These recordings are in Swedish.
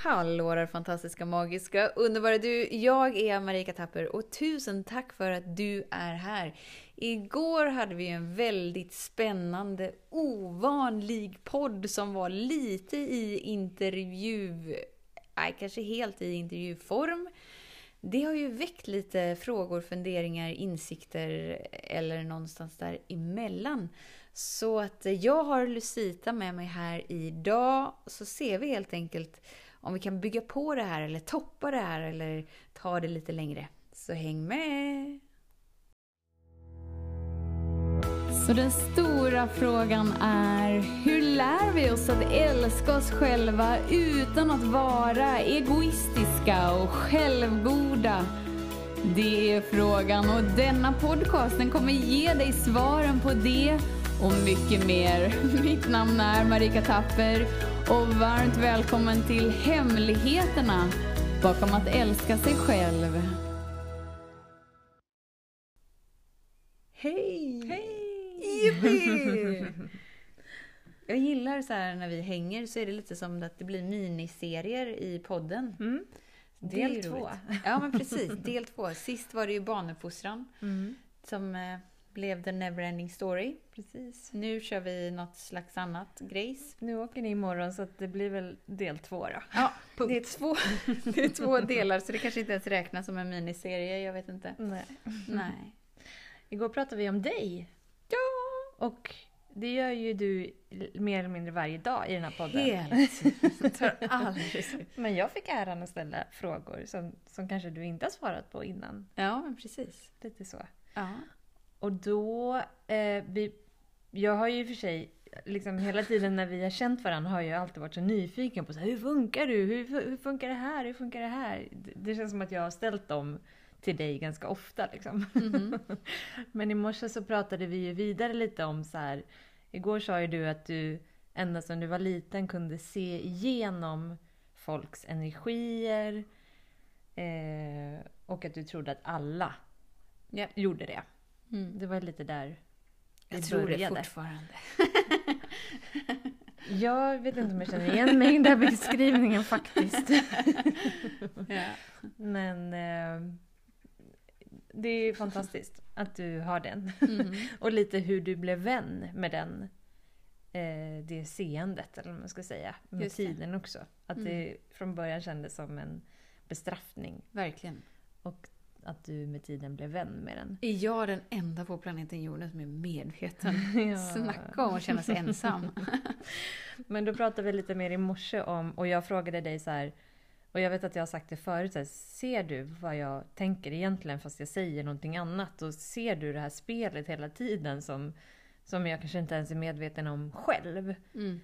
Hallå där fantastiska, magiska, underbara du! Jag är Marika Tapper och tusen tack för att du är här. Igår hade vi en väldigt spännande, ovanlig podd som var lite i intervju... Nej, kanske helt i intervjuform. Det har ju väckt lite frågor, funderingar, insikter eller någonstans där emellan. Så att jag har Lucita med mig här idag, så ser vi helt enkelt om vi kan bygga på det här eller toppa det här eller ta det lite längre. Så häng med! Så den stora frågan är, hur lär vi oss att älska oss själva utan att vara egoistiska och självgoda? Det är frågan och denna podcast den kommer ge dig svaren på det och mycket mer. Mitt namn är Marika Tapper och varmt välkommen till Hemligheterna bakom att älska sig själv. Hej! Hej! Jag gillar så här när vi hänger så är det lite som att det blir miniserier i podden. Mm. Del två. Ja men precis, del två. Sist var det ju barnuppfostran Mm. som eh, blev the neverending story. Precis. Nu kör vi något slags annat grejs. Nu åker ni imorgon så att det blir väl del två då. Ja, Punkt. det är, två, det är två delar så det kanske inte ens räknas som en miniserie, jag vet inte. Nej. Nej. Igår pratade vi om dig. Ja! Och det gör ju du mer eller mindre varje dag i den här podden. Helt. Men jag fick äran att ställa frågor som, som kanske du inte har svarat på innan. Ja, men precis. Lite så. Ja. Och då, eh, vi, jag har ju i och för sig, liksom hela tiden när vi har känt varandra har jag alltid varit så nyfiken på så här, hur funkar du? Hur, hur funkar det här? Hur funkar det här? Det, det känns som att jag har ställt dem till dig ganska ofta liksom. Mhm. Men i morse så pratade vi ju vidare lite om så här, igår sa ju du att du ända sedan du var liten kunde se igenom folks energier eh, och att du trodde att alla Ja. gjorde det. Mm. Det var lite där Jag vi tror det började. fortfarande. Jag vet inte om jag känner igen mig i den där beskrivningen faktiskt. Ja. Men eh, det är fantastiskt att du har den. Mhm. Och lite hur du blev vän med den, eh, det seendet, eller vad man ska säga, med Just det. tiden också. Att Mm. det från början kändes som en bestraffning Verkligen. och att du med tiden blev vän med den. Är jag den enda på planeten jorden som är medveten? Ja. Snacka om att känna sig ensam. Men då pratade vi lite mer i morse om, och jag frågade dig så här, och jag vet att jag har sagt det förut, så här, ser du vad jag tänker egentligen fast jag säger någonting annat? Och ser du det här spelet hela tiden som, som jag kanske inte ens är medveten om själv? Mm.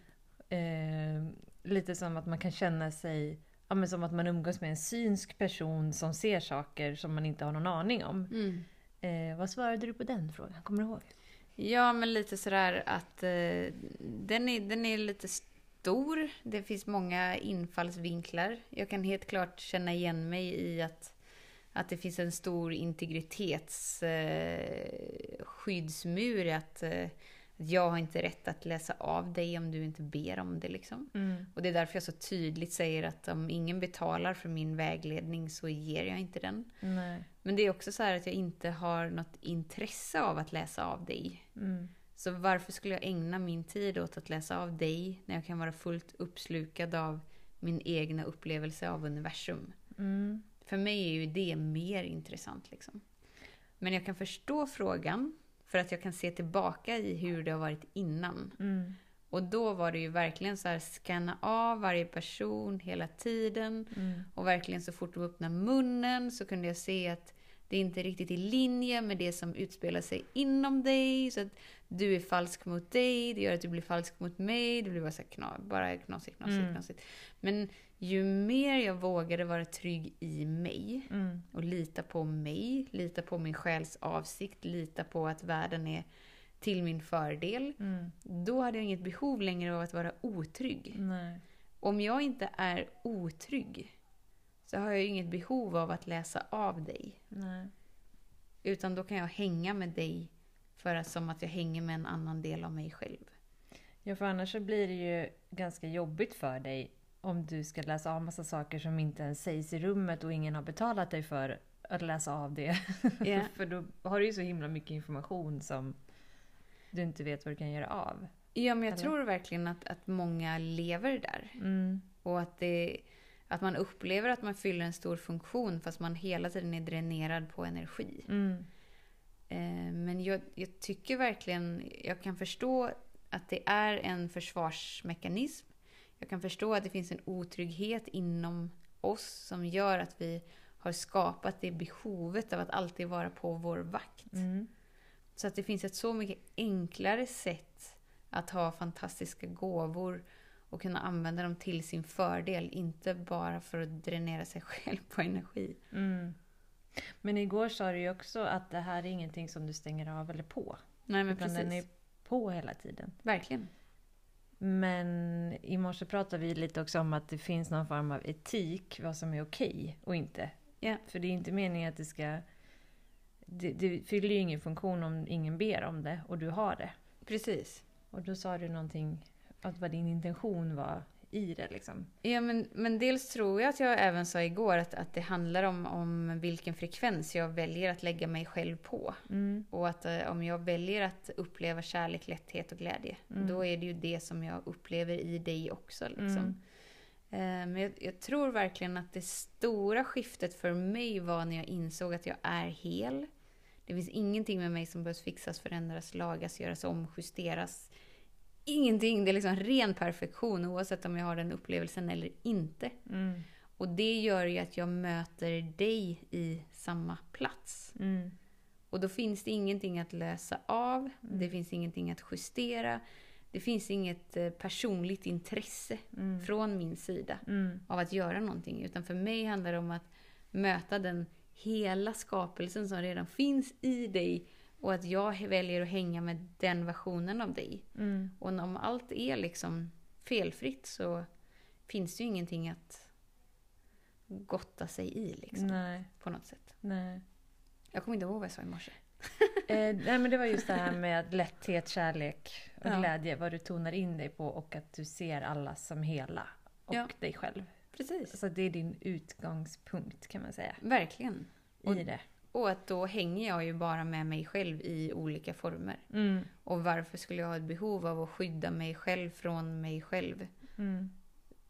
Eh, lite som att man kan känna sig, ja men som att man umgås med en synsk person som ser saker som man inte har någon aning om. Mm. Eh, vad svarade du på den frågan? Kommer du ihåg? Ja, men lite sådär att eh, den, är, den är lite stor. Det finns många infallsvinklar. Jag kan helt klart känna igen mig i att, att det finns en stor integritetsskyddsmur. Eh, skyddsmur i att eh, jag har inte rätt att läsa av dig om du inte ber om det. Liksom. Och det är därför jag så tydligt säger att om ingen betalar för min vägledning så ger jag inte den. Nej. Men det är också så här att jag inte har något intresse av att läsa av dig. Mm. Så varför skulle jag ägna min tid åt att läsa av dig när jag kan vara fullt uppslukad av min egna upplevelse av universum? Mm. För mig är ju det mer intressant. Liksom. Men jag kan förstå frågan för att jag kan se tillbaka i hur det har varit innan. Mm. Och då var det ju verkligen så här scanna av varje person hela tiden. Mm. Och verkligen så fort de öppnade munnen så kunde jag se att det inte är riktigt i linje med det som utspelar sig inom dig. Så att du är falsk mot dig, det gör att du blir falsk mot mig. Det blir bara, så här kna, bara knasigt, knasigt, Mm. knasigt. Men ju mer jag vågade vara trygg i mig Mm. och lita på mig, lita på min själs avsikt, lita på att världen är till min fördel. Mm. Då hade jag inget behov längre av att vara otrygg. Nej. Om jag inte är otrygg så har jag inget behov av att läsa av dig. Nej. Utan då kan jag hänga med dig för att, som att jag hänger med en annan del av mig själv. Ja, för annars så blir det ju ganska jobbigt för dig om du ska läsa av massa saker som inte ens sägs i rummet och ingen har betalat dig för att läsa av det. Ja. för då har du ju så himla mycket information som du inte vet vad du kan göra av. Ja, men jag Eller? tror verkligen att, att många lever där. Mm. Och att, det, att man upplever att man fyller en stor funktion fast man hela tiden är dränerad på energi. Mm. Eh, men jag, jag tycker verkligen, jag kan förstå att det är en försvarsmekanism. Jag kan förstå att det finns en otrygghet inom oss som gör att vi har skapat det behovet av att alltid vara på vår vakt. Mm. Så att det finns ett så mycket enklare sätt att ha fantastiska gåvor och kunna använda dem till sin fördel. Inte bara för att dränera sig själv på energi. Mm. Men igår sa du ju också att det här är ingenting som du stänger av eller på. Nej men utan precis. den är på hela tiden. Verkligen. Men i morse pratade vi lite också om att det finns någon form av etik, vad som är okej och inte. Ja. För det är inte meningen att det ska... Det, det fyller ju ingen funktion om ingen ber om det och du har det. Precis. Och då sa du någonting, att vad din intention var i det liksom. Ja, men, men dels tror jag att jag även sa igår att, att det handlar om, om vilken frekvens jag väljer att lägga mig själv på. Mm. Och att eh, om jag väljer att uppleva kärlek, lätthet och glädje, Mm. då är det ju det som jag upplever i dig också. Liksom. Mm. Eh, Men jag, jag tror verkligen att det stora skiftet för mig var när jag insåg att jag är hel. Det finns ingenting med mig som behövs fixas, förändras, lagas, göras om, justeras. Ingenting. Det är liksom ren perfektion oavsett om jag har den upplevelsen eller inte. Mm. Och det gör ju att jag möter dig i samma plats. Mm. Och då finns det ingenting att lösa av, det finns ingenting att justera. Det finns inget eh, personligt intresse Mm. från min sida Mm. av att göra någonting. Utan för mig handlar det om att möta den hela skapelsen som redan finns i dig och att jag väljer att hänga med den versionen av dig. Mm. Och om allt är liksom felfritt så finns det ju ingenting att gotta sig i liksom, Nej, på något sätt. nej. Jag kommer inte ihåg vad jag sa i morse. Eh, nej men det var just det här med lätthet, kärlek och Ja. glädje. Vad du tonar in dig på och att du ser alla som hela. Och Ja. dig själv. Precis. Så det är din utgångspunkt kan man säga. Verkligen. Och- I det. Och att då hänger jag ju bara med mig själv i olika former. Mm. Och varför skulle jag ha ett behov av att skydda mig själv från mig själv? Mm.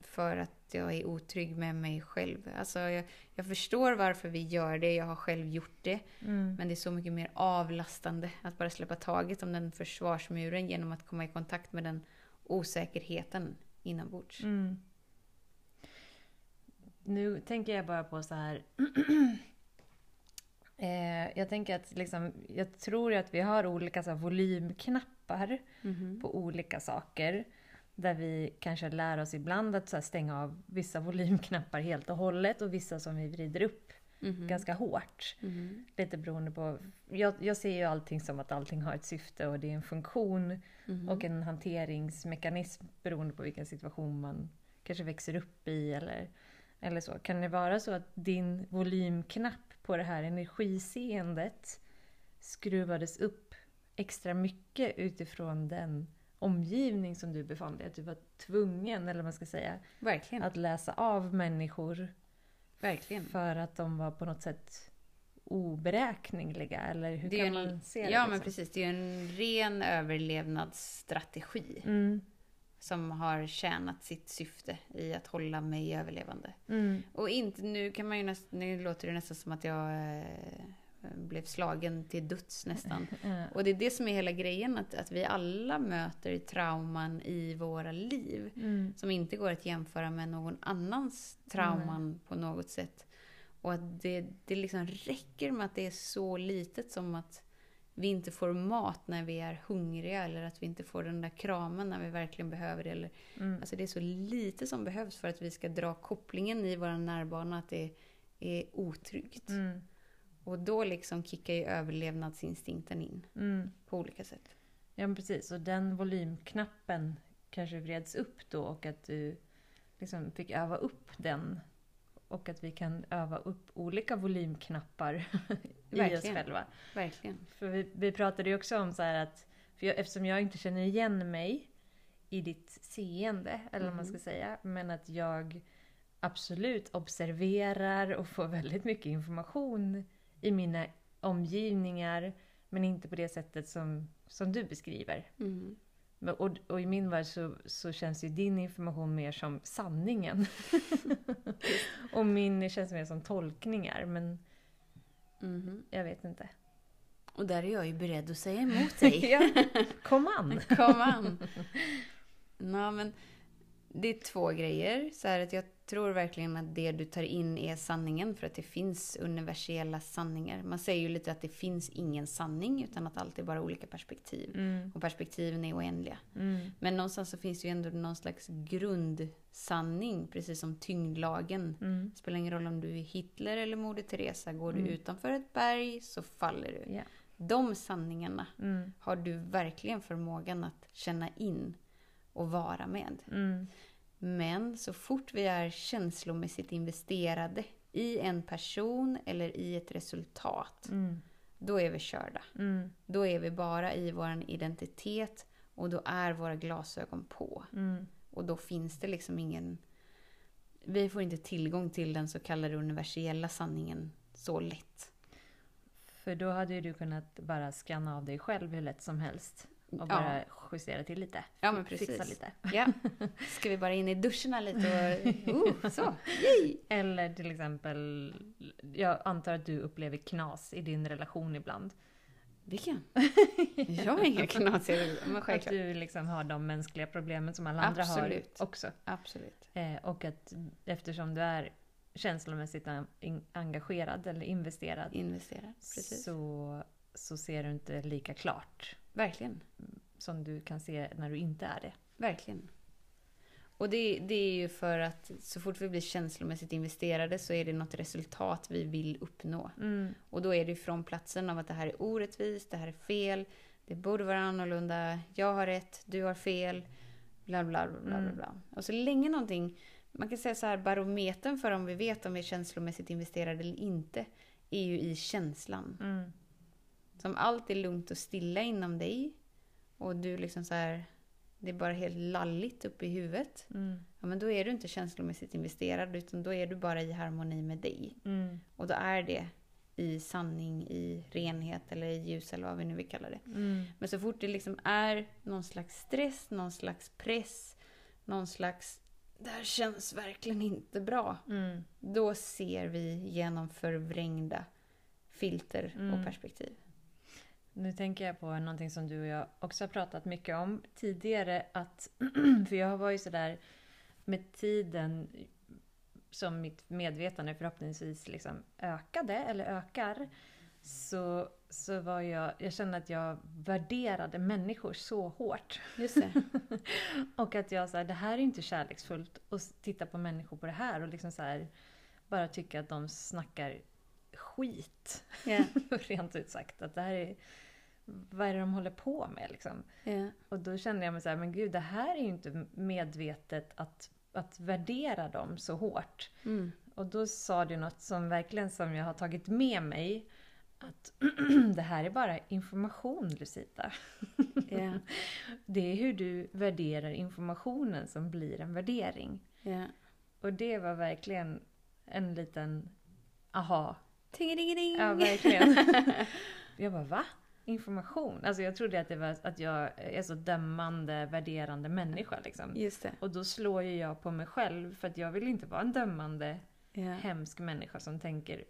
För att jag är otrygg med mig själv. Alltså jag, jag förstår varför vi gör det, jag har själv gjort det. Mm. Men det är så mycket mer avlastande att bara släppa taget om den försvarsmuren genom att komma i kontakt med den osäkerheten inombords. Mm. Nu tänker jag bara på så här. eh, jag tänker att liksom, jag tror ju att vi har olika så här, volymknappar Mhm. på olika saker. Där vi kanske lär oss ibland att här, stänga av vissa volymknappar helt och hållet och vissa som vi vrider upp Mhm. ganska hårt. Mhm. Lite beroende på... Jag, jag ser ju allting som att allting har ett syfte och det är en funktion Mhm. och en hanteringsmekanism beroende på vilken situation man kanske växer upp i eller, eller så. Kan det vara så att din volymknapp på det här energiseendet skruvades upp extra mycket utifrån den omgivning som du befann dig? Att du var tvungen, eller vad man ska säga, Verkligen. att läsa av människor Verkligen. för att de var på något sätt oberäkneliga? Eller hur kan en- man se det? Ja men liksom? precis, det är ju en ren överlevnadsstrategi. Mm, Som har tjänat sitt syfte i att hålla mig överlevande. mm, Och inte, nu kan man ju nästan, nu låter det nästan som att jag eh, blev slagen till döds nästan. ja, Och det är det som är hela grejen, att, att vi alla möter trauman i våra liv. mm, Som inte går att jämföra med någon annans trauman på något sätt. Och att det, det liksom räcker med att det är så litet som att vi inte får mat när vi är hungriga eller att vi inte får den där kramen när vi verkligen behöver det. Eller, mm. alltså det är så lite som behövs för att vi ska dra kopplingen i vår närbana att det är otryggt. Mm, Och då liksom kickar ju överlevnadsinstinkten in mm. på olika sätt. Ja men precis, och den volymknappen kanske vreds upp då och att du liksom fick öva upp den. Och att vi kan öva upp olika volymknappar i oss själva. Verkligen. För vi, vi pratade ju också om så att, för jag, eftersom jag inte känner igen mig i ditt seende, eller vad man ska säga. Men att jag absolut observerar och får väldigt mycket information i mina omgivningar. Men inte på det sättet som, som du beskriver. Mm. Och, och i min värld så, så känns ju din information mer som sanningen. och min känns mer som tolkningar, men Mhm. jag vet inte. Och där är jag ju beredd att säga emot dig. ja, kom an! Kom an! Nå, men det är två grejer. Så här att jag tror verkligen att det du tar in är sanningen för att det finns universella sanningar. Man säger ju lite att det finns ingen sanning utan att allt är bara olika perspektiv. Mm, Och perspektiven är oändliga. mm, Men någonstans så finns ju ändå någon slags grundsanning, precis som tyngdlagen. mm. Det spelar ingen roll om du är Hitler eller Moder Teresa. Går du Mm. utanför ett berg så faller du. Ja. De sanningarna Mm, har du verkligen förmågan att känna in och vara med. Men så fort vi är känslomässigt investerade i en person eller i ett resultat, mm, då är vi körda. mm, Då är vi bara i vår identitet och då är våra glasögon på. mm. Och då finns det liksom ingen... Vi får inte tillgång till den så kallade universella sanningen så lätt. För då hade ju du kunnat bara scanna av dig själv hur lätt som helst. Och Ja. bara justera till lite. Ja, men Fixa precis. lite. Ja. Ska vi bara in i duschen lite och... Oh, så! Yay! Eller till exempel, jag antar att du upplever knas i din relation ibland. Vilken? Jag har inga knasiga men Att självklart. du liksom har de mänskliga problemen som alla andra Absolut. har också. Absolut. Eh, och att eftersom du är känslomässigt engagerad eller investerad Investera. Precis. så, så ser du inte lika klart Verkligen. som du kan se när du inte är det. Verkligen. Och det, det är ju för att så fort vi blir känslomässigt investerade så är det något resultat vi vill uppnå. Mm, Och då är det från platsen av att det här är orättvist, det här är fel, det borde vara annorlunda, jag har rätt, du har fel, bla bla bla bla. bla, Mm. bla. Och så länge någonting, man kan säga så här, barometern för om vi vet om vi är känslomässigt investerade eller inte, är ju i känslan. mm, Så om allt är lugnt och stilla inom dig och du liksom så här, det är bara helt lalligt uppe i huvudet. mm, Ja, men då är du inte känslomässigt investerad utan då är du bara i harmoni med dig. mm, Och då är det i sanning, i renhet eller i ljus eller vad vi nu vill kalla det. mm, Men så fort det liksom är någon slags stress, någon slags press, någon slags det här känns verkligen inte bra. mm, Då ser vi genom förvrängda filter Mm. och perspektiv. Nu tänker jag på någonting som du och jag också har pratat mycket om tidigare. Att, för jag var ju sådär med tiden som mitt medvetande förhoppningsvis liksom ökade eller ökar. Så, så var jag, jag kände att jag värderade människor så hårt. Just det. Och att jag sa det här är inte kärleksfullt att titta på människor på det här och liksom så här, bara tycka att de snackar skit. Ja. Rent ut sagt. Att det här är, vad är det de håller på med liksom? Ja. Och då kände jag mig så här, men gud det här är ju inte medvetet att, att värdera dem så hårt. Mm. Och då sa du något som verkligen som jag har tagit med mig. Att det här är bara information Lucita. Ja. Det är hur du värderar informationen som blir en värdering. Ja. Och det var verkligen en liten aha. Tingelingeling! Ja, verkligen. jag bara, va? Information? Alltså jag trodde att det var att jag är så dömande, värderande människa liksom. Just det. Och då slår ju jag på mig själv för att jag vill inte vara en dömande, Ja. hemsk människa som tänker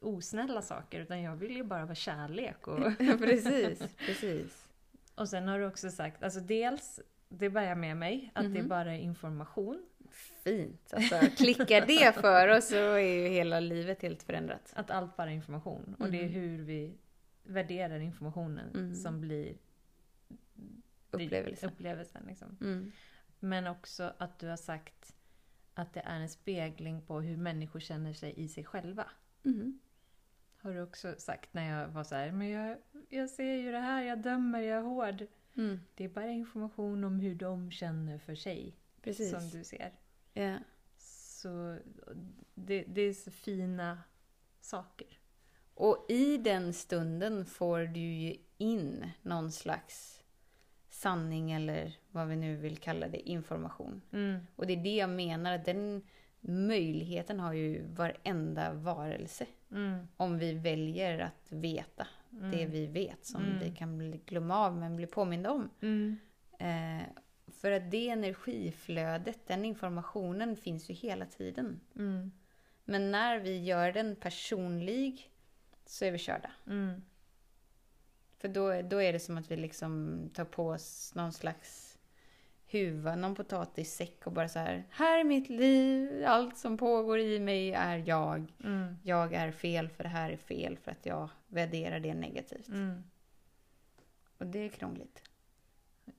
osnälla saker utan jag vill ju bara vara kärlek och precis, precis. Och sen har du också sagt, alltså dels, det bär jag med mig, att det Mhm. bara är information. Fint. Alltså, klickar det för oss så är ju hela livet helt förändrat. Att allt bara är information. Och det är Mhm. hur vi värderar informationen Mhm. som blir Upplevelse. upplevelsen. Liksom. Mm. Men också att du har sagt att det är en spegling på hur människor känner sig i sig själva. Mm. Har du också sagt när jag var så här, men jag, jag ser ju det här, jag dömer, jag är hård. Mm. Det är bara information om hur de känner för sig Precis. som du ser. Ja. Så det, det är så fina saker. Och i den stunden får du ju in någon slags sanning eller vad vi nu vill kalla det, information. Mm. Och det är det jag menar, att den möjligheten har ju varenda varelse. Mm. Om vi väljer att veta det vi vet som Mm. vi kan glömma av men bli påminda om. Mm. Eh, för att det energiflödet, den informationen finns ju hela tiden. Mm. Men när vi gör den personlig så är vi körda. Mm. För då, då är det som att vi liksom tar på oss någon slags huva, någon potatissäck och bara så här. Här är mitt liv, allt som pågår i mig är jag. Mm. Jag är fel för det här är fel för att jag värderar det negativt. Mm. Och det är krångligt.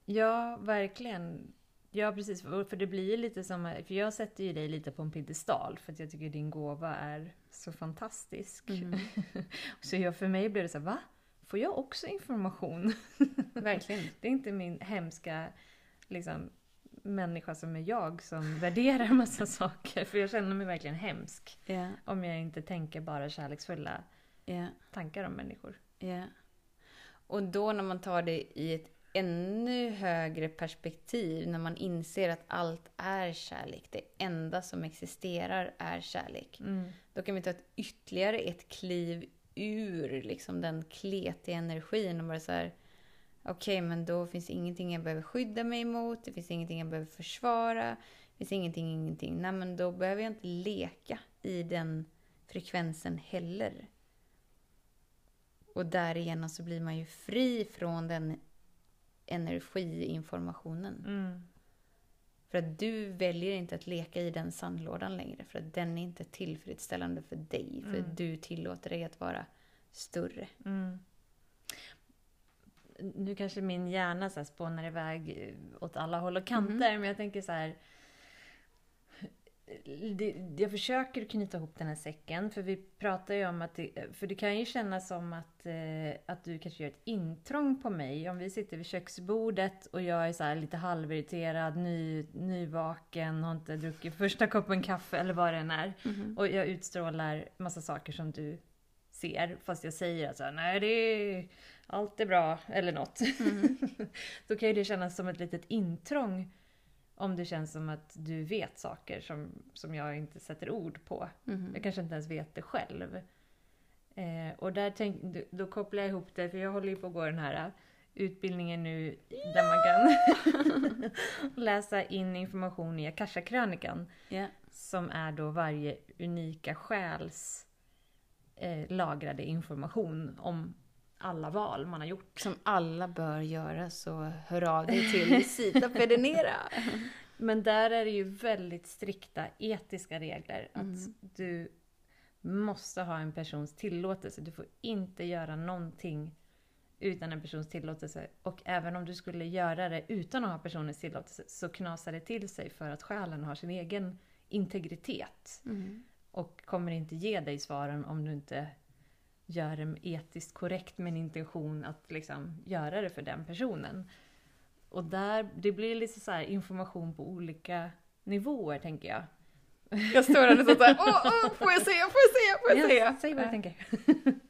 Ja, verkligen. Ja, precis. För det blir ju lite som... För jag sätter ju dig lite på en piedestal för att jag tycker din gåva är så fantastisk. Mm. Så jag, för mig blev det så här, va? Får jag också information? Verkligen. Det är inte min hemska liksom, människa som är jag som värderar massa saker. För jag känner mig verkligen hemsk Ja, om jag inte tänker bara kärleksfulla ja, tankar om människor. ja. Och då när man tar det i ett ännu högre perspektiv, när man inser att allt är kärlek, det enda som existerar är kärlek. Mm. Då kan vi ta ett ytterligare ett kliv ur liksom den kletiga energin och bara så här. Okej, men då finns ingenting jag behöver skydda mig mot. Det finns ingenting jag behöver försvara. Det finns ingenting, ingenting. Nej, men då behöver jag inte leka i den frekvensen heller. Och därigenom så blir man ju fri från den energiinformationen. Mm. För att du väljer inte att leka i den sandlådan längre. För att den är inte tillfredsställande för dig. För Mm. du tillåter dig att vara större. Mm. Nu kanske min hjärna så här spånar iväg åt alla håll och kanter, men jag tänker så här. Det, jag försöker knyta ihop den här säcken, för vi pratar ju om att det, för det kan ju kännas som att, eh, att du kanske gör ett intrång på mig. Om vi sitter vid köksbordet och jag är så lite halvirriterad, ny, nyvaken, har inte druckit första koppen kaffe eller vad det än är. Och jag utstrålar massa saker som du ser, fast jag säger att så här, nej det är, allt är bra, eller något. Då kan ju det kännas som ett litet intrång om det känns som att du vet saker som, som jag inte sätter ord på. Mhm. Jag kanske inte ens vet det själv. Eh, och där tänk, då, kopplar jag ihop det, för jag håller ju på att gå den här äh, utbildningen nu där man kan läsa in information i Akasha-krönikan Ja. som är då varje unika själs eh, lagrade information om alla val man har gjort. Som alla bör göra, så hör av dig till Sita Pedinera. Men där är det ju väldigt strikta etiska regler. Att du måste ha en persons tillåtelse. Du får inte göra någonting utan en persons tillåtelse. Och även om du skulle göra det utan att ha personens tillåtelse så knasar det till sig för att själen har sin egen integritet. Och kommer inte ge dig svaren om du inte gör det etiskt korrekt med en intention att liksom göra det för den personen. Och där, det blir lite så här information på olika nivåer tänker jag. Jag står där och så här, åh, åh, får jag se, får jag se, får jag se? Ja, säg vad du tänker.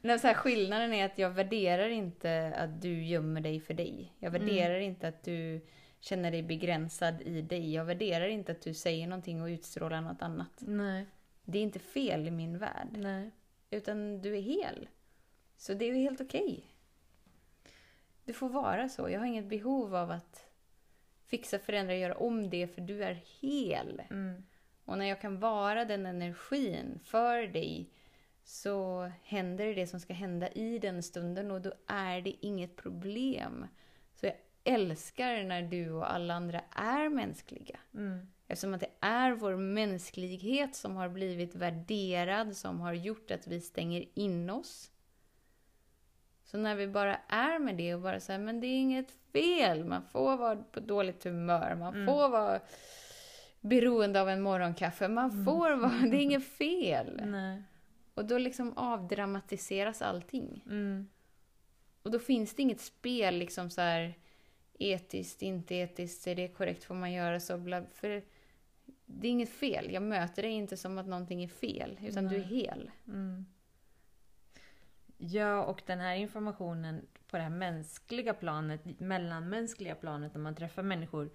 Nej, så här, skillnaden är att jag värderar inte att du gömmer dig för dig. Jag värderar inte att du känner dig begränsad i dig. Jag värderar inte att du säger någonting och utstrålar något annat. Nej, Det är inte fel i min värld. nej. Utan du är hel. Så det är ju helt okej. Du får vara så. Jag har inget behov av att fixa, förändra, göra om det för du är hel. Mm. Och när jag kan vara den energin för dig så händer det som ska hända i den stunden och då är det inget problem. Så jag älskar när du och alla andra är mänskliga. Mm. Eftersom att det är vår mänsklighet som har blivit värderad, som har gjort att vi stänger in oss. Så när vi bara är med det och bara säger men det är inget fel, man får vara på dåligt humör, man Mm. får vara beroende av en morgonkaffe, man får vara, det är inget fel. Nej. Och då liksom avdramatiseras allting. Mm. Och då finns det inget spel liksom så här etiskt, inte etiskt, är det korrekt, får man göra så, bla, för det är inget fel. Jag möter dig inte som att någonting är fel, utan du är Nej. hel. Mm. Ja, och den här informationen på det här mänskliga planet, mellanmänskliga planet, när man träffar människor,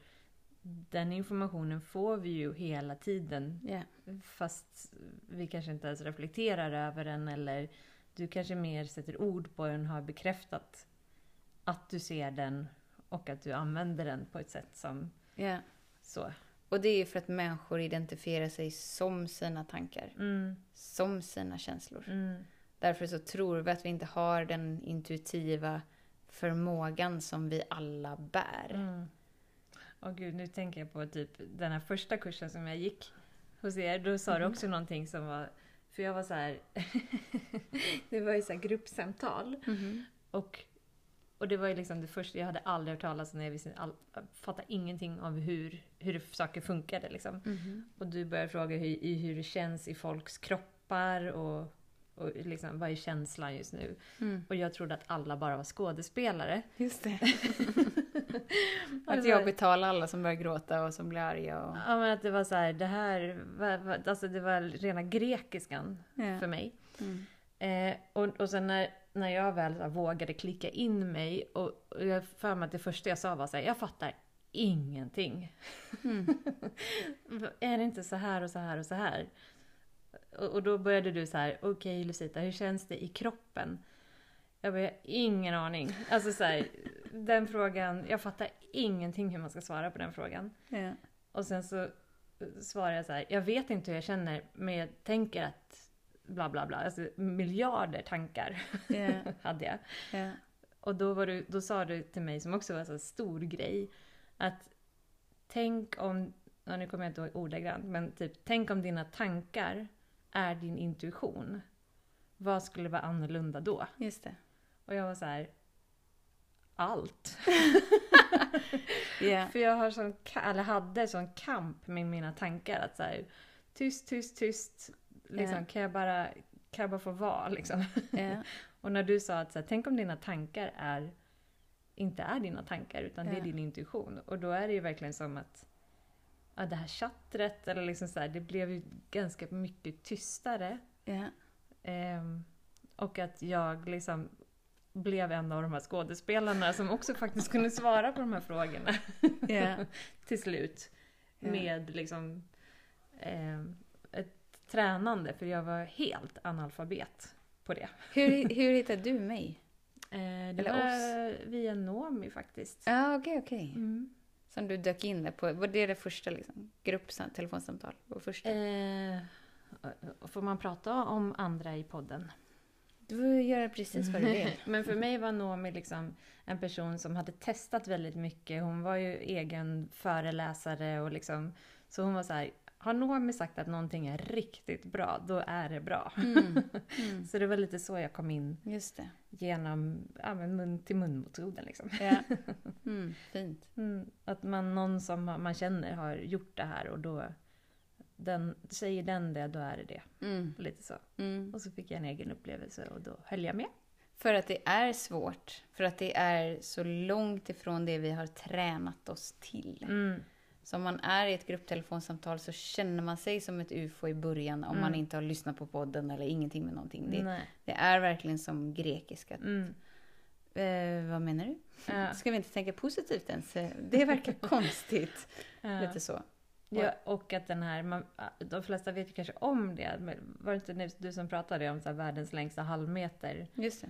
den informationen får vi ju hela tiden. Ja. Fast vi kanske inte ens reflekterar över den eller du kanske mer sätter ord på den, har bekräftat att du ser den och att du använder den på ett sätt som ja. så. Och det är för att människor identifierar sig som sina tankar. Mm, Som sina känslor. mm, Därför så tror vi att vi inte har den intuitiva förmågan som vi alla bär. mm. Åh gud, nu tänker jag på typ den här första kursen som jag gick hos er. Då sa du också någonting som var... För jag var så här... det var ju så här gruppsamtal. Mhm. Och, och det var ju liksom det första, jag hade aldrig hört talas om det, jag visste all, jag fattade ingenting av hur, hur saker funkade liksom. Mhm. Och du började fråga hur, i hur det känns i folks kroppar och, och liksom, vad är känslan just nu? Mm. Och jag trodde att alla bara var skådespelare. Just det. Att det jag var- betalar alla som börjar gråta och som blir arga. Och... Ja men att det var så här, det här, va- va- alltså det var rena grekiskan Ja. för mig. Mm. Eh, och, och sen när, när jag väl här, vågade klicka in mig och, och jag för mig att det första jag sa var så här, jag fattar ingenting. Mm. är det inte så här och så här och så här? Och, och då började du så här, okej Lucita, hur känns det i kroppen? Jag bara, "Jag har ingen aning. Alltså så här, den frågan, jag fattar ingenting hur man ska svara på den frågan. Ja. Och sen så svarar jag så här, jag vet inte hur jag känner, men jag tänker att bla bla bla. Alltså miljarder tankar Ja. hade jag. Ja. Och då, var du, då sa du till mig, som också var en sån stor grej, att tänk om, ja, nu kommer jag inte ihåg ordagrant, men typ tänk om dina tankar är din intuition. Vad skulle vara annorlunda då? Just det. Och jag var så här, allt. Ja. För jag har sån, eller hade sån kamp med mina tankar. Att så här, tyst, tyst, tyst. Liksom, Ja. kan, jag bara, kan jag bara få vara? Liksom. Ja. Och när du sa att så här, tänk om dina tankar är, inte är dina tankar utan det är Ja. din intuition. Och då är det ju verkligen som att ja, det här chattret, eller liksom så här, det blev ju ganska mycket tystare. Ja. Ehm, och att jag liksom blev en av de här skådespelarna som också faktiskt kunde svara på de här frågorna Ja. till slut. Ja. Med liksom ehm, ett tränande, för jag var helt analfabet på det. Hur, hur hittade du mig? Eh, det Eller var via Nomi faktiskt. Ja, okej, okej. Mm. Som du dök in där på. Var det det första liksom? Grupptelefonsamtal? Var första? Eh, får man prata om andra i podden? Du får göra precis vad du vill. Men för mig var Nomi liksom en person som hade testat väldigt mycket. Hon var ju egen föreläsare och liksom, så hon var så här, har Nomi sagt att någonting är riktigt bra, då är det bra. Mm. Mm. Så det var lite så jag kom in Just det. genom ja, men mun till mun-metoden. Liksom. Ja. Mm. Fint. Mm, att man, någon som man känner har gjort det här och då den, säger den det, då är det det. Mm. Lite så. Mm. Och så fick jag en egen upplevelse och då höll jag med. För att det är svårt. För att det är så långt ifrån det vi har tränat oss till. Så om man är i ett grupptelefonsamtal så känner man sig som ett ufo i början om man Mm. inte har lyssnat på podden eller ingenting med någonting. Det, det är verkligen som grekiska. Mm. Eh, vad menar du? Ja. Ska vi inte tänka positivt ens? Det verkar konstigt. Ja. Lite så. Ja, och att den här, man, de flesta vet ju kanske om det, men var det inte nu du som pratade om så här, världens längsta halvmeter? Just det.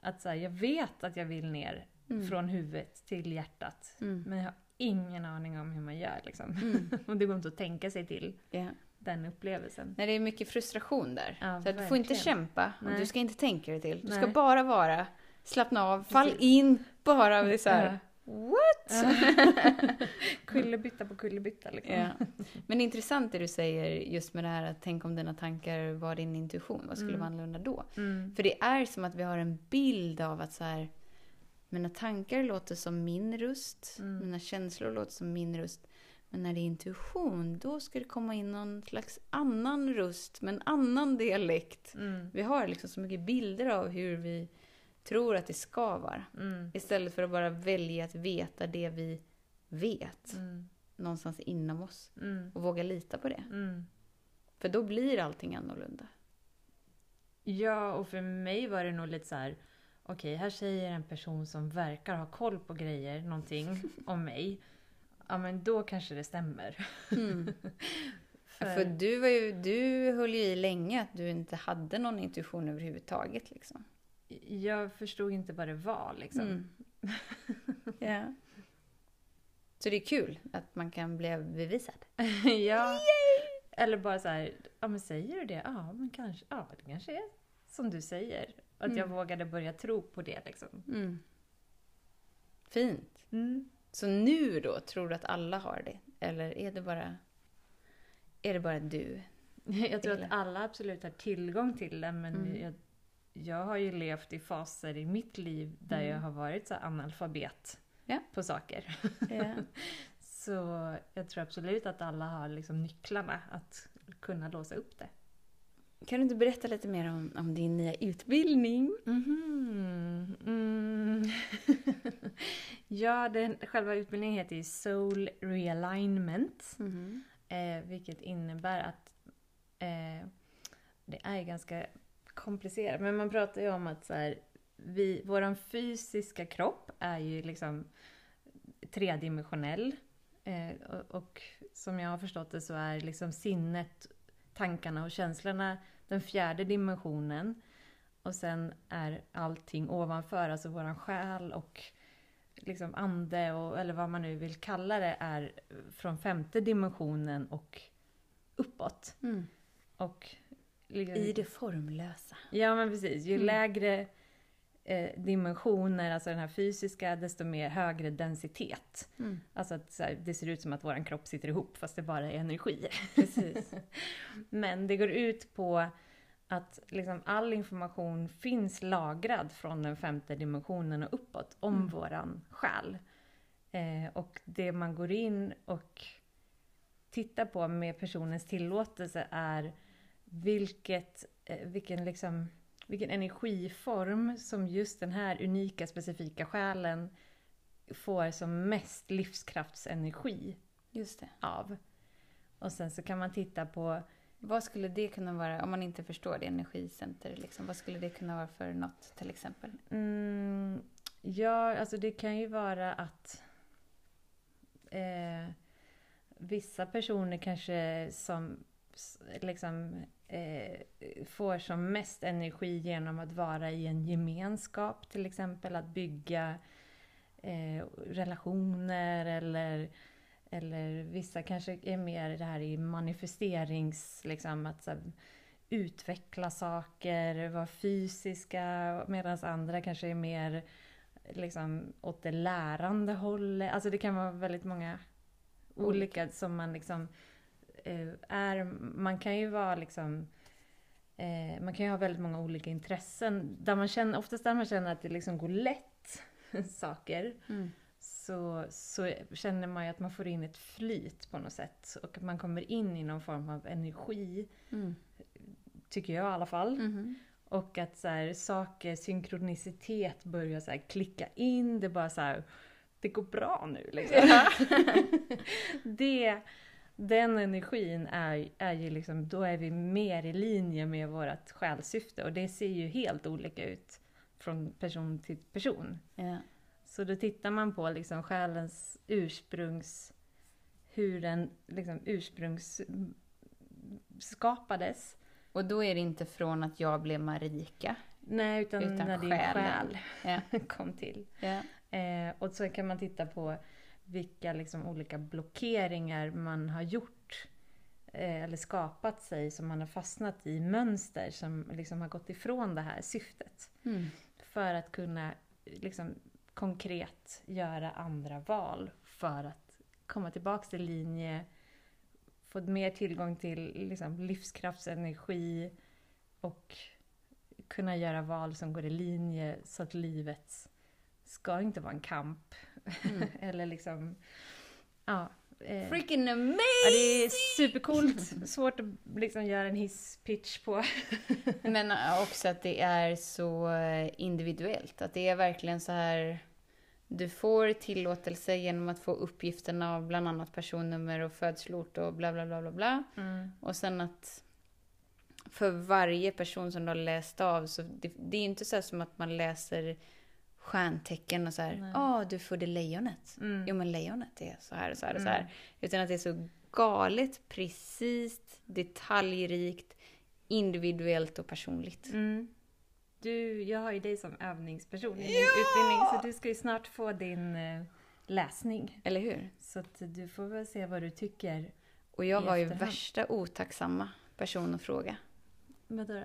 Att så här, jag vet att jag vill ner Mm. från huvudet till hjärtat, Mm. men jag har ingen aning om hur man gör liksom. Mm. och det går inte att tänka sig till Ja. den upplevelsen. Nej, det är mycket frustration där. Ja, så du får inte kämpa och Nej. du ska inte tänka dig till. Du ska Nej. bara vara, slappna av, fall Precis. in, bara är så här. What? kullerbytta på kullerbytta liksom. Ja. Men intressant det du säger just med det här att tänk om dina tankar var din intuition, vad skulle Mm. vara annorlunda då? Mm. För det är som att vi har en bild av att så här, mina tankar låter som min röst, Mm. mina känslor låter som min röst. Men när det är intuition, då ska det komma in någon slags annan röst med en annan dialekt. Mm. Vi har liksom så mycket bilder av hur vi tror att det ska vara. Mm. Istället för att bara välja att veta det vi vet Mm. någonstans inom oss. Mm. Och våga lita på det. Mm. För då blir allting annorlunda. Ja, och för mig var det nog lite så här. Okej, här säger en person som verkar ha koll på grejer, någonting om mig. Ja, men då kanske det stämmer. Mm. För- För du, var ju, du höll ju i länge att du inte hade någon intuition överhuvudtaget. Liksom. Jag förstod inte vad det var liksom. Mm. ja. Så det är kul att man kan bli bevisad. ja. Eller bara så här, ja men säger du det? Ja, men kanske, ja det kanske är som du säger. Att jag Mm. vågade börja tro på det liksom. Mm. Fint. Mm. Så nu då, tror du att alla har det? Eller är det bara, är det bara du? Jag tror att alla absolut har tillgång till det men Mm. jag, jag har ju levt i faser i mitt liv där Mm. jag har varit så analfabet Ja. på saker. Ja. Så jag tror absolut att alla har liksom nycklarna att kunna låsa upp det. Kan du inte berätta lite mer om, om din nya utbildning? Mhm. Mm. ja, den, själva utbildningen heter ju Soul Realignment. Eh, vilket innebär att eh, det är ganska komplicerat. Men man pratar ju om att så här, vi, våran fysiska kropp är ju liksom tredimensionell. Eh, och, och som jag har förstått det så är liksom sinnet, tankarna och känslorna den fjärde dimensionen. Och sen är allting ovanför, alltså våran själ och liksom ande, och, eller vad man nu vill kalla det, är från femte dimensionen och uppåt. Mm. Och liksom, I det formlösa. Ja men precis, ju Mm. lägre eh, dimensioner, alltså den här fysiska, desto mer högre densitet. Mm. Alltså att så här, det ser ut som att våran kropp sitter ihop fast det bara är energi. Precis. Men det går ut på att liksom all information finns lagrad från den femte dimensionen och uppåt om Mm. våran själ. Eh, och det man går in och tittar på med personens tillåtelse är vilket, eh, vilken, liksom, vilken energiform som just den här unika specifika själen får som mest livskraftsenergi Just det. av. Och sen så kan man titta på Vad skulle det kunna vara, om man inte förstår det, energicenter, liksom, vad skulle det kunna vara för något till exempel? Mm, ja, alltså det kan ju vara att eh, vissa personer kanske som liksom eh, får som mest energi genom att vara i en gemenskap till exempel, att bygga eh, relationer eller eller vissa kanske är mer det här i manifesterings, liksom att här, utveckla saker, vara fysiska, medan andra kanske är mer liksom åt det lärande hållet. Alltså det kan vara väldigt många olika som man liksom är. Man kan ju vara liksom eh, man kan ju ha väldigt många olika intressen. Där man känner, oftast där man känner att det liksom går lätt saker Mm. så, så känner man ju att man får in ett flyt på något sätt. Och att man kommer in i någon form av energi, Mm. tycker jag i alla fall. Mhm. Och att så här, saker, synkronicitet börjar så här klicka in. Det bara så här, det går bra nu liksom. det, den energin är, är ju liksom, då är vi mer i linje med vårt själssyfte. Och det ser ju helt olika ut från person till person. Ja. Så då tittar man på liksom själens ursprungs... Hur den liksom ursprungs skapades. Och då är det inte från att jag blev Marika. Nej, utan, Utan när din själen. själ Ja. kom till. Ja. Eh, och så kan man titta på vilka liksom olika blockeringar man har gjort eh, eller skapat sig som man har fastnat i mönster som liksom har gått ifrån det här syftet. Mm. För att kunna liksom, konkret göra andra val för att komma tillbaks till linje, få mer tillgång till liksom, livskraftsenergi och kunna göra val som går i linje så att livet ska inte vara en kamp. Mm. Eller liksom, ja. Eh, Freaking amazing! ja, det är supercoolt. Svårt att liksom göra en hisspitch på. Men också att det är så eh, individuellt. Att det är verkligen så här... Du får tillåtelse genom att få uppgifterna av bland annat personnummer och födsloort och bla bla bla bla bla. Och sen att för varje person som du har läst av, så det, det är inte så här som att man läser stjärntecken och så här, ja du födde lejonet. Mm. Jo men lejonet är så här och så här och så Mm. här. Utan att det är så galet, precis, detaljrikt, individuellt och personligt. Mm. Du, jag har ju dig som övningsperson i min utbildning så du ska ju snart få din eh, läsning. Eller hur? Så att du får väl se vad du tycker. Och jag var ju efterhand. värsta otacksamma person att fråga. Vad då?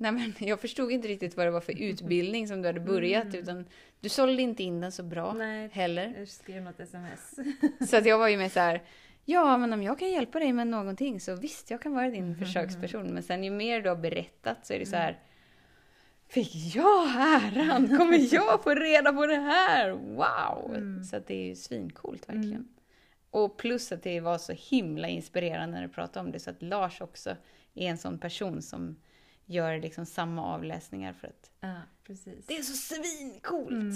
Nej men jag förstod inte riktigt vad det var för utbildning som du hade börjat Mm. utan du sålde inte in den så bra Nej, heller. jag skrev något sms. Så att jag var ju med så här. Ja, men om jag kan hjälpa dig med någonting så visst, jag kan vara din Mm. försöksperson. Men sen ju mer du har berättat så är det så här. Fick jag äran? Kommer jag få reda på det här? Wow! Mm. Så att det är ju svincoolt verkligen. Mm. Och plus att det var så himla inspirerande när du pratade om det. Så att Lars också är en sån person som gör liksom samma avläsningar för att Ja, precis. det är så svincoolt! Mm.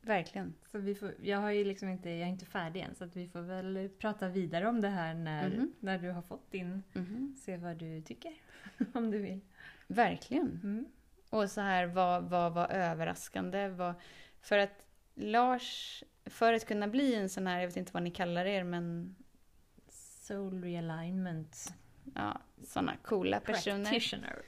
Verkligen. Så vi får, jag har ju liksom inte, jag är inte färdig än så att vi får väl prata vidare om det här när, Mhm. när du har fått din, Mhm. se vad du tycker. om du vill. Verkligen. Mm. Och så här, vad, vad var överraskande? Vad, för att Lars, för att kunna bli en sån här, jag vet inte vad ni kallar er, men Soul realignment ja, såna coola personer. practitioner.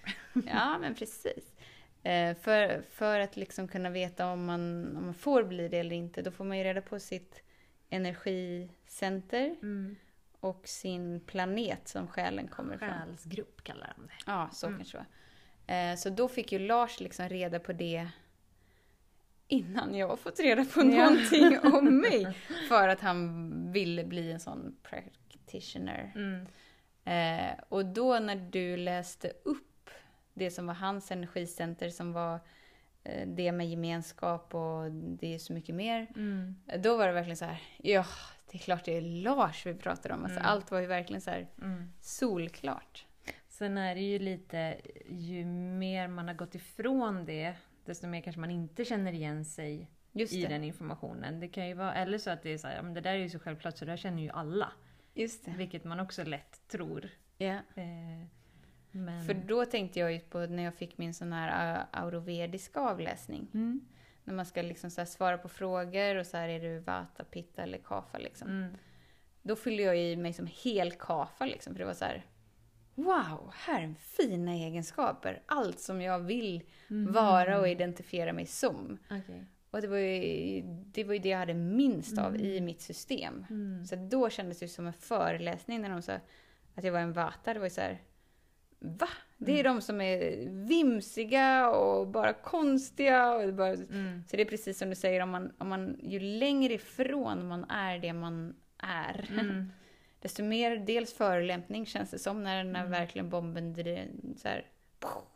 Ja, men precis. Eh, för, för att liksom kunna veta om man, om man får bli det eller inte, då får man ju reda på sitt energicenter Mm. och sin planet som själen kommer ifrån. Själsgrupp kallar de det. Ja, så Mm. kanske det var. Eh, Så då fick ju Lars liksom reda på det innan jag har fått reda på Ja. någonting om mig. För att han ville bli en sån practitioner. Mm. Eh, och då när du läste upp det som var hans energicenter som var eh, det med gemenskap och det är så mycket mer. Mm. Då var det verkligen så här, ja, det är klart det är Lars vi pratar om. Alltså, Mm. Allt var ju verkligen så här Mm. solklart. Sen är det ju lite, ju mer man har gått ifrån det, desto mer kanske man inte känner igen sig Just i den informationen. Det kan ju vara, eller så att det är så här, men det där är ju så självklart så det där känner ju alla. Just det. Vilket man också lätt tror. Eh, men... För då tänkte jag ju på när jag fick min sån här uh, aurovediska avläsning. Mm. När man ska liksom så svara på frågor och så här är du vata, pitta eller kafa liksom. Mm. Då fyllde jag i mig som hel kafa liksom. För det var så här. Wow, här är fina egenskaper. Allt som jag vill Mhm. vara och identifiera mig som. Okej. Och det var ju det, var ju det jag hade minst av i mitt system. Mm. Så då kändes det som en föreläsning när de sa att jag var en vata. Det var ju så här, va? Det är de som är vimsiga och bara konstiga. Och bara, Mm. Så det är precis som du säger, om man, om man, ju längre ifrån man är det man är, Mm. desto mer dels förolämpning känns det som när, när verkligen bomben så här,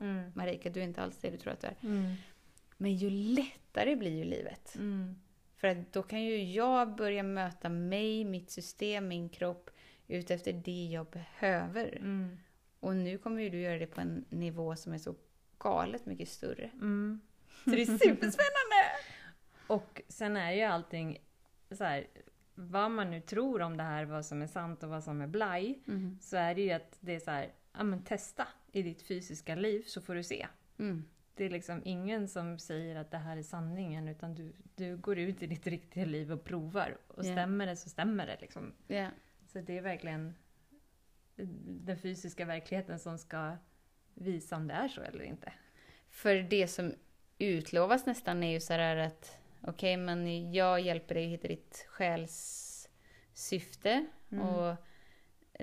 Mm. Marika, du är inte alls det du tror att du är. Mm. Men ju lättare blir ju livet. Mm. För att då kan ju jag börja möta mig, mitt system, min kropp utefter det jag behöver. Mm. Och nu kommer ju du göra det på en nivå som är så galet mycket större. Mm. Så det är superspännande! Och sen är ju allting så här, vad man nu tror om det här, vad som är sant och vad som är blaj, Mm. så är det ju att det är så här, ja men testa i ditt fysiska liv så får du se. Mm. Det är liksom ingen som säger att det här är sanningen utan du, du går ut i ditt riktiga liv och provar. Och Ja. stämmer det så stämmer det liksom. Ja. Så det är verkligen den fysiska verkligheten som ska visa om det är så eller inte. För det som utlovas nästan är ju så här att okej, men jag hjälper dig att hitta ditt själssyfte. Mm. Och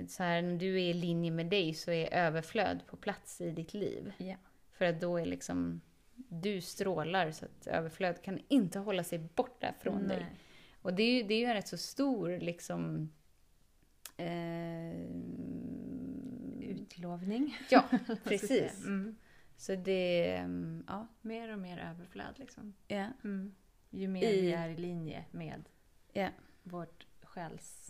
så här, när du är i linje med dig så är överflöd på plats i ditt liv. Ja. För att då är liksom du strålar så att överflöd kan inte hålla sig borta från dig. Nej. Och det är ju, det är ju en rätt så stor liksom... Eh, Utlovning. ja, precis. säga. Mm. Så det... mm, Ja. Mer och mer överflöd liksom. ja. Mm. Ju mer I- vi är i linje med Ja. vårt själs...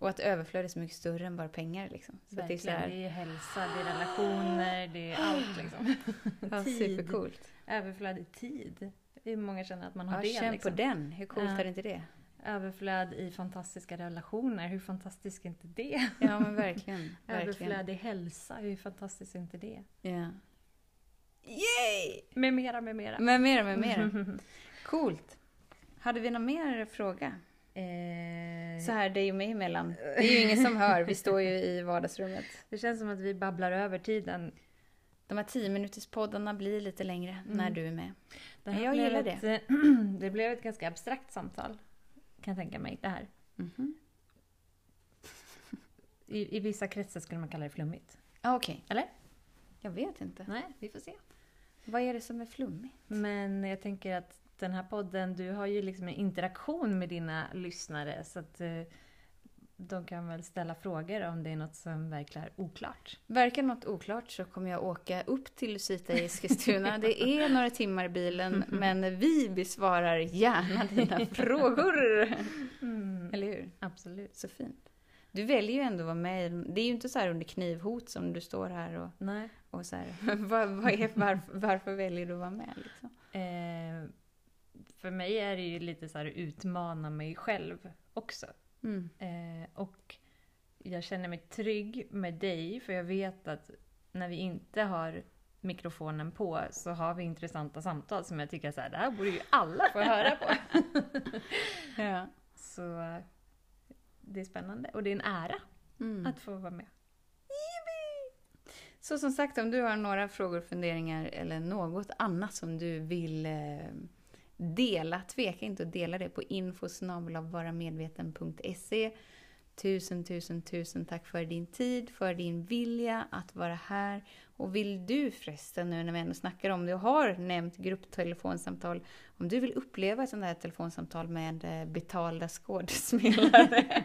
Och att överflöd är så mycket större än bara pengar. Liksom. Så att det är Verkligen. så här, Det är hälsa, det är relationer, det är allt liksom. ja, tid. supercoolt. Överflöd i tid. Hur många känner att man har Ja, det känn liksom? på den. Hur coolt Ja. är inte det? Överflöd i fantastiska relationer, hur fantastiskt är inte det? Ja, men verkligen. verkligen. Överflöd i hälsa, hur fantastiskt är inte det? Ja. Yay! Med mera, med mera. Med mera, med mera. Coolt. Hade vi någon mer fråga? Eh, Så här dig och mig emellan. Det är ju ingen som hör, vi står ju i vardagsrummet. det känns som att vi babblar över tiden. De här 10 minuters poddarna blir lite längre Mm. när du är med. Det jag gillar ett, det blev ett ganska abstrakt samtal, kan jag tänka mig. Det här. Mhm. I, I vissa kretsar skulle man kalla det flummigt. Ah, Okej. Eller? Jag vet inte. Nej, vi får se. Vad är det som är flummigt? Men jag tänker att den här podden, du har ju liksom en interaktion med dina lyssnare så att eh, de kan väl ställa frågor om det är något som verkar oklart. Verkar något oklart så kommer jag åka upp till Lucita i Eskilstuna. Det är några timmar i bilen, men vi besvarar gärna dina frågor. Eller hur? Absolut. Så fint. Du väljer ju ändå att vara med Det är ju inte så här under knivhot som du står här och, Nej. och så här. vad, vad är, varför, varför väljer du att vara med? Liksom? Eh, för mig är det ju lite så här utmana mig själv också. Mm. Eh, och jag känner mig trygg med dig för jag vet att när vi inte har mikrofonen på så har vi intressanta samtal som jag tycker så här, det här borde ju alla få höra på. Ja. Så det är spännande och det är en ära Mm. att få vara med. Så som sagt, om du har några frågor, funderingar eller något annat som du vill eh, dela, tveka inte att dela det på infosnabelavvaramedveten.se. Tusen, tusen, tusen tack för din tid, för din vilja att vara här. Och vill du förresten, nu när vi ändå snackar om det och har nämnt grupptelefonsamtal, om du vill uppleva ett sånt här telefonsamtal med eh, betalda skådespelare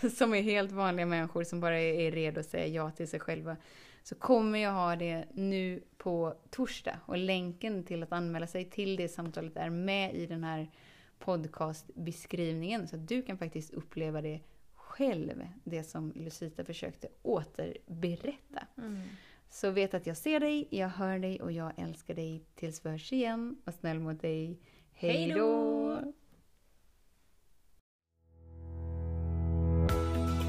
som är helt vanliga människor som bara är redo att säga ja till sig själva så kommer jag ha det nu på torsdag. Och länken till att anmäla sig till det samtalet är med i den här podcastbeskrivningen. Så att du kan faktiskt uppleva det själv, det som Lucita försökte återberätta. Så vet att jag ser dig, jag hör dig och jag älskar dig. Tills vi hörs igen. Var snäll mot dig. Hej då!